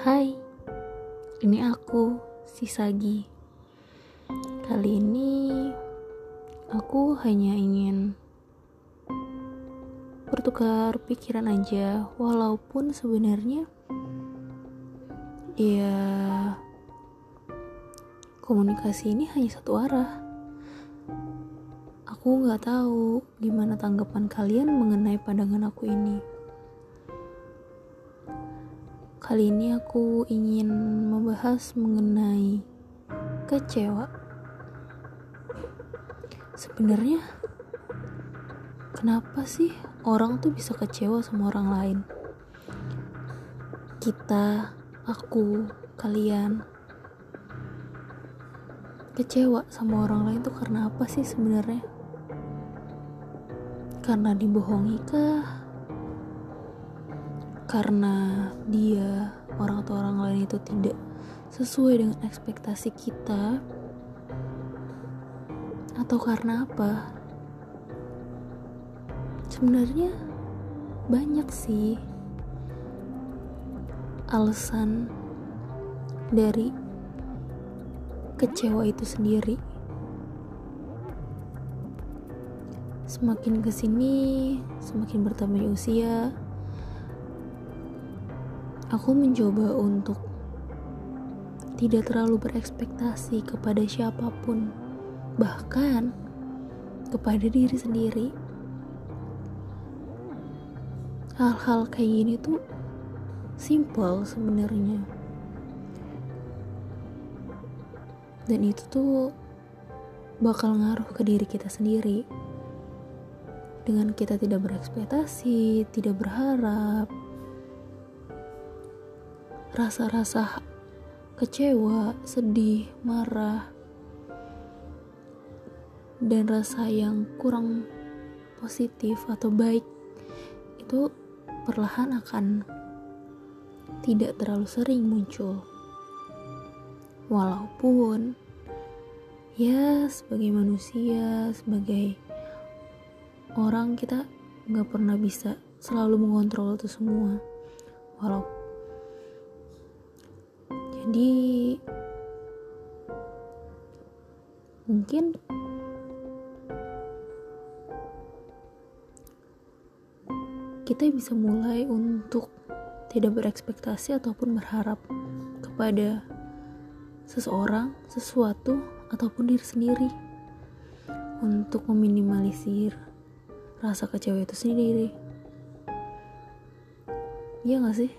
Hai, ini aku, si Sagi. Kali ini aku hanya ingin bertukar pikiran aja, walaupun sebenarnya ya komunikasi ini hanya satu arah. Aku nggak tahu gimana tanggapan kalian mengenai pandangan aku ini. Kali ini aku ingin membahas mengenai kecewa. Sebenarnya kenapa sih orang tuh bisa kecewa sama orang lain? Kita, aku, kalian kecewa sama orang lain tuh karena apa sih sebenarnya? Karena dibohongi kah? Karena dia orang atau orang lain itu tidak sesuai dengan ekspektasi kita? Atau karena apa? Sebenarnya banyak sih alasan dari kecewa itu sendiri. Semakin ke sini, semakin bertambahnya usia, aku mencoba untuk tidak terlalu berekspektasi kepada siapa pun, bahkan kepada diri sendiri. Hal-hal kayak gini tuh simple sebenarnya, dan itu tuh bakal ngaruh ke diri kita sendiri dengan kita tidak berekspektasi, tidak berharap, rasa-rasa kecewa, sedih, marah, dan rasa yang kurang positif atau baik itu perlahan akan tidak terlalu sering muncul. Walaupun ya sebagai manusia, sebagai orang kita nggak pernah bisa selalu mengontrol itu semua walau jadi mungkin kita bisa mulai untuk tidak berekspektasi ataupun berharap kepada seseorang, sesuatu, ataupun diri sendiri untuk meminimalisir rasa kecewa itu sendiri. Iya gak sih?